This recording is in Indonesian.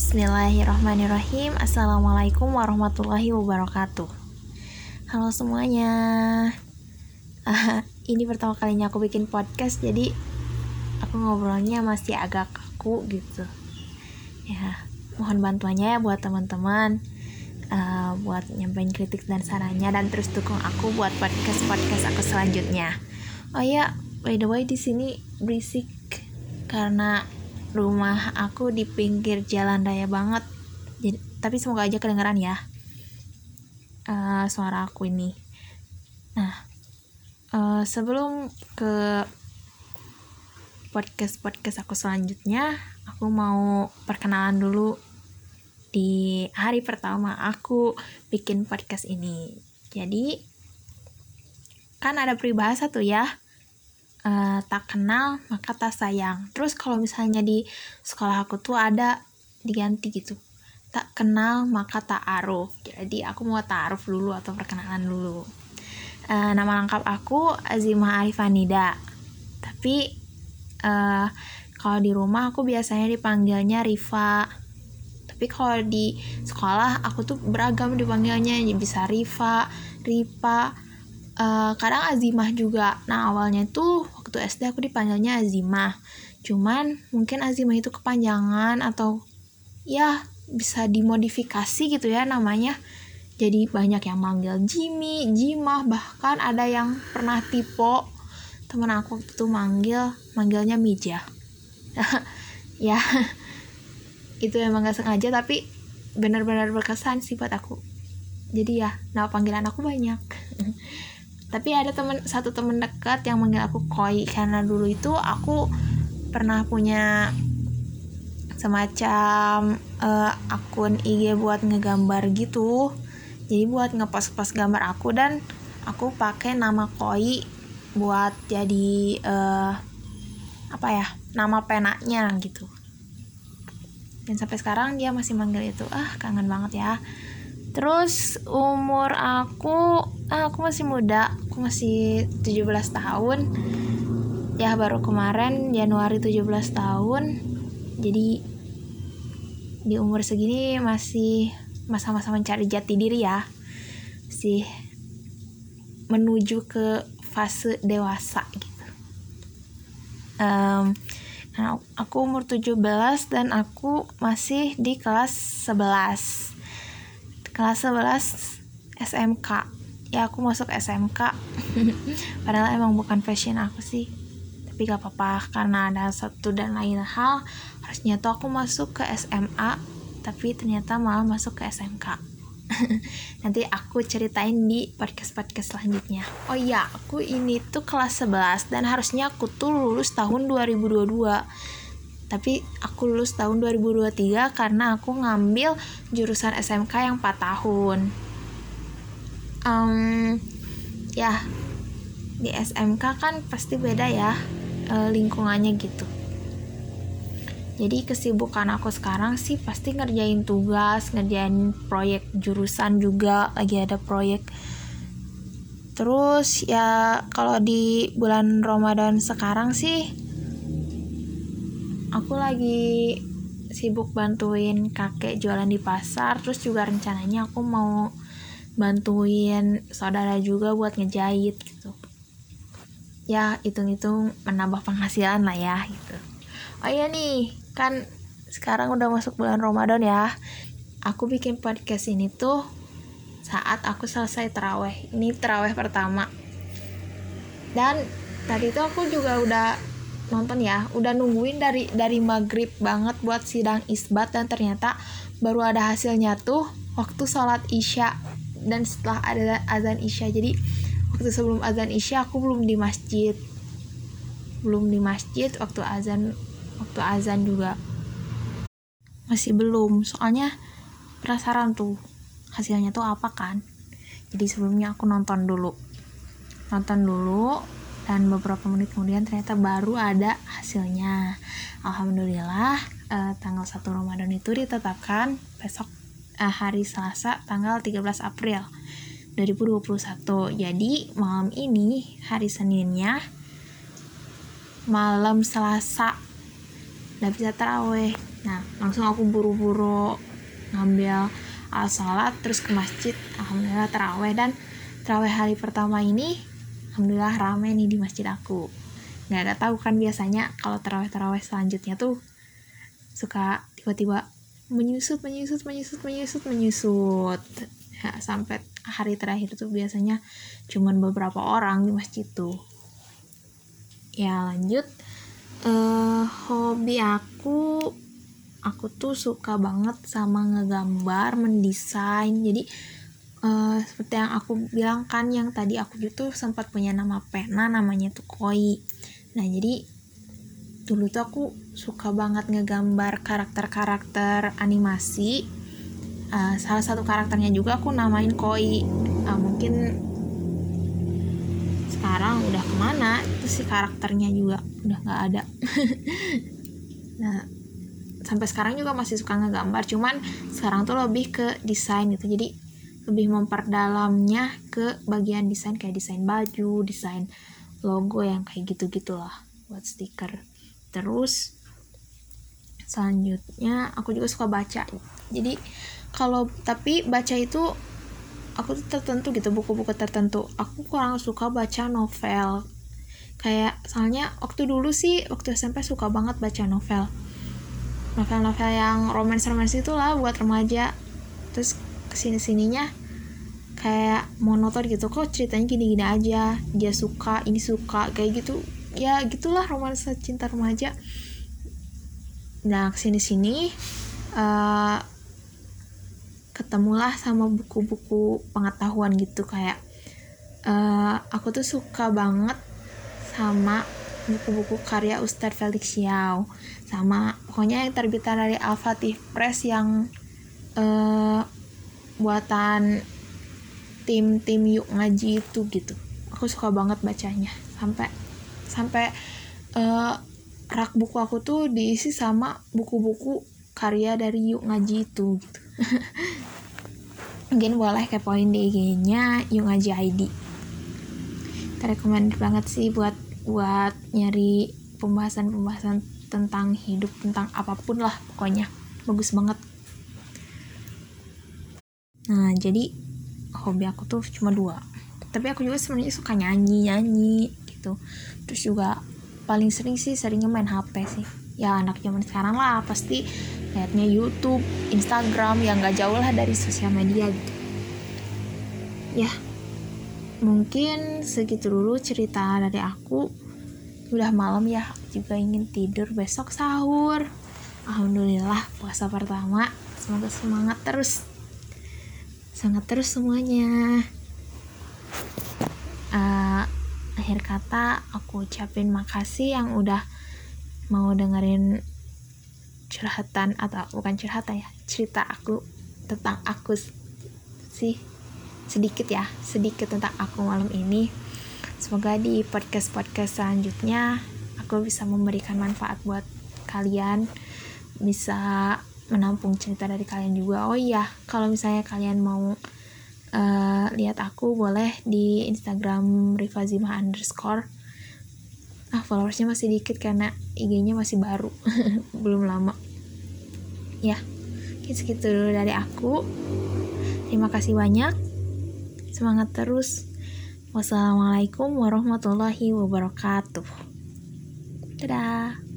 Bismillahirrahmanirrahim. Assalamualaikum warahmatullahi wabarakatuh. Halo semuanya. Uh, Ini pertama kalinya aku bikin podcast Jadi aku ngobrolnya masih agak kaku gitu. Ya mohon bantuannya ya buat teman-teman uh, Buat nyampein kritik dan sarannya Dan terus dukung aku buat podcast-podcast aku selanjutnya. Oh ya, by the way di sini berisik karena rumah aku di pinggir jalan raya banget. Jadi tapi semoga aja kedengeran ya uh, suara aku ini. Nah uh, sebelum ke podcast podcast aku selanjutnya aku mau perkenalan dulu. Di hari pertama aku bikin podcast ini. Jadi kan ada peribahasa tuh ya uh, tak kenal maka tak sayang. Terus kalau misalnya di sekolah aku tuh ada diganti gitu. Tak kenal maka tak aruf jadi aku mau taruh dulu atau perkenalan dulu. Uh, nama lengkap aku Azimah Arifanida. Tapi uh, kalau di rumah aku biasanya dipanggilnya Riva tapi kalau di sekolah aku tuh beragam dipanggilnya. Bisa Riva Ripa uh, kadang Azimah juga. Nah awalnya tuh waktu SD aku dipanggilnya Azimah cuman mungkin Azimah itu kepanjangan atau ya bisa dimodifikasi gitu ya namanya. Jadi banyak yang manggil Jimmy, Jimah, bahkan ada yang pernah tipe. Temen aku tuh manggil manggilnya Mija ya itu emang gak sengaja tapi benar-benar berkesan sih buat aku. Jadi ya nama panggilan aku banyak tapi ada temen satu temen dekat yang manggil aku koi. Karena dulu itu aku pernah punya semacam uh, akun IG buat ngegambar gitu. Jadi buat ngepost-post gambar aku dan aku pakai nama koi buat jadi uh, apa ya nama penanya gitu. Dan sampai sekarang dia masih manggil itu. Ah kangen banget ya. Terus umur aku ah, aku masih muda masih 17 tahun. Ya baru kemarin Januari 17 tahun. Jadi di umur segini masih masa-masa mencari jati diri ya. Sih menuju ke fase dewasa gitu. Um, nah, aku umur 17 dan aku masih di kelas 11 kelas 11 SMK ya aku masuk SMK padahal emang bukan fashion aku sih. Tapi gak apa-apa karena ada satu dan lain hal harusnya tuh aku masuk ke SMA tapi ternyata malah masuk ke SMK nanti aku ceritain di podcast-podcast selanjutnya. Oh iya aku ini tuh kelas 11 dan harusnya aku tuh lulus tahun 2022 tapi aku lulus tahun 2023 karena aku ngambil jurusan SMK yang 4 tahun um, ya di SMK kan pasti beda ya e, lingkungannya gitu. Jadi kesibukan aku sekarang sih pasti ngerjain tugas ngerjain proyek jurusan juga lagi ada proyek. Terus ya kalau di bulan Ramadan sekarang sih aku lagi sibuk bantuin kakek jualan di pasar terus juga rencananya aku mau bantuin saudara juga buat ngejahit gitu. Ya hitung-hitung menambah penghasilan lah ya gitu. Oh iya nih kan sekarang udah masuk bulan Ramadan ya. Aku bikin podcast ini tuh saat aku selesai teraweh ini teraweh pertama. Dan tadi tuh aku juga udah nonton ya udah nungguin dari dari maghrib banget buat sidang isbat dan ternyata baru ada hasilnya tuh waktu sholat isya dan setelah ada azan isya. Jadi waktu sebelum azan isya aku belum di masjid. Belum di masjid waktu azan waktu azan juga. Masih belum. Soalnya penasaran tuh hasilnya tuh apa kan. Jadi sebelumnya aku nonton dulu. Nonton dulu dan beberapa menit kemudian ternyata baru ada hasilnya. Alhamdulillah eh, tanggal 1 Ramadan itu ditetapkan. Besok eh, hari Selasa tanggal 13 April 2021 jadi malam ini hari Seninnya malam Selasa. Udah bisa terawih. Nah langsung aku buru-buru ngambil alat sholat terus ke masjid. Alhamdulillah teraweh dan teraweh hari pertama ini alhamdulillah rame nih di masjid aku. Nggak ada tahu kan biasanya kalau teraweh selanjutnya tuh suka tiba-tiba menyusut menyusut menyusut menyusut menyusut. Ya, sampai hari terakhir tuh biasanya cuman beberapa orang di masjid tuh. Ya lanjut. Uh, hobi aku aku tuh suka banget sama ngegambar mendesain. Jadi uh, seperti yang aku bilang kan yang tadi aku itu sempat punya nama pena namanya tuh koi. Nah jadi dulu tuh aku suka banget ngegambar karakter-karakter animasi. Uh, salah satu karakternya juga aku namain koi. Uh, mungkin sekarang udah ke mana itu si karakternya juga udah nggak ada. Nah sampai sekarang juga masih suka ngegambar cuman sekarang tuh lebih ke desain gitu. Jadi lebih memperdalamnya ke bagian desain kayak desain baju desain logo yang kayak gitu gitulah buat stiker terus selanjutnya aku juga suka baca. Jadi kalau tapi baca itu aku tuh tertentu gitu buku-buku tertentu. Aku kurang suka baca novel. Kayak soalnya waktu dulu sih waktu SMP suka banget baca novel. Novel-novel yang romance-romance itu lah buat remaja. Terus ke sini sininya kayak monoton gitu. Kok ceritanya gini-gini aja? Dia suka ini suka kayak gitu ya gitulah romansa cinta remaja. Nah ke sini sini uh, ketemulah sama buku-buku pengetahuan gitu kayak uh, aku tuh suka banget sama buku-buku karya Ustadz Felix Xiao sama pokoknya yang terbitan dari Al-Fatih Press yang uh, buatan tim-tim yuk ngaji itu gitu. Aku suka banget bacanya sampai sampai uh, rak buku aku tuh diisi sama buku-buku karya dari yuk ngaji itu gitu. Mungkin boleh kepoin di IG-nya yuk ngaji ID rekomend banget sih buat buat nyari pembahasan-pembahasan tentang hidup tentang apa pun lah pokoknya. Bagus banget. Nah jadi hobi aku tuh cuma dua. Tapi aku juga sebenarnya suka nyanyi nyanyi gitu. Terus juga paling sering sih seringnya main HP sih. Ya anak zaman sekarang lah pasti liatnya YouTube Instagram yang gak jauh lah dari sosial media gitu. Ya mungkin segitu dulu cerita dari aku. Udah malam ya aku juga ingin tidur besok sahur. Alhamdulillah puasa pertama. Semoga semangat terus. Semangat terus semuanya. Uh, akhir kata aku ucapin makasih yang udah mau dengerin curhatan atau bukan curhatan ya cerita aku tentang aku sih sedikit ya sedikit tentang aku malam ini. Semoga di podcast podcast selanjutnya aku bisa memberikan manfaat buat kalian bisa menampung cerita dari kalian juga. Oh iya kalau misalnya kalian mau uh, lihat aku boleh di Instagram Rifazimah underscore. Ah followersnya masih dikit karena IG-nya masih baru belum lama. Ya segitu dulu dari aku. Terima kasih banyak. Semangat terus. Wassalamualaikum warahmatullahi wabarakatuh. Dadah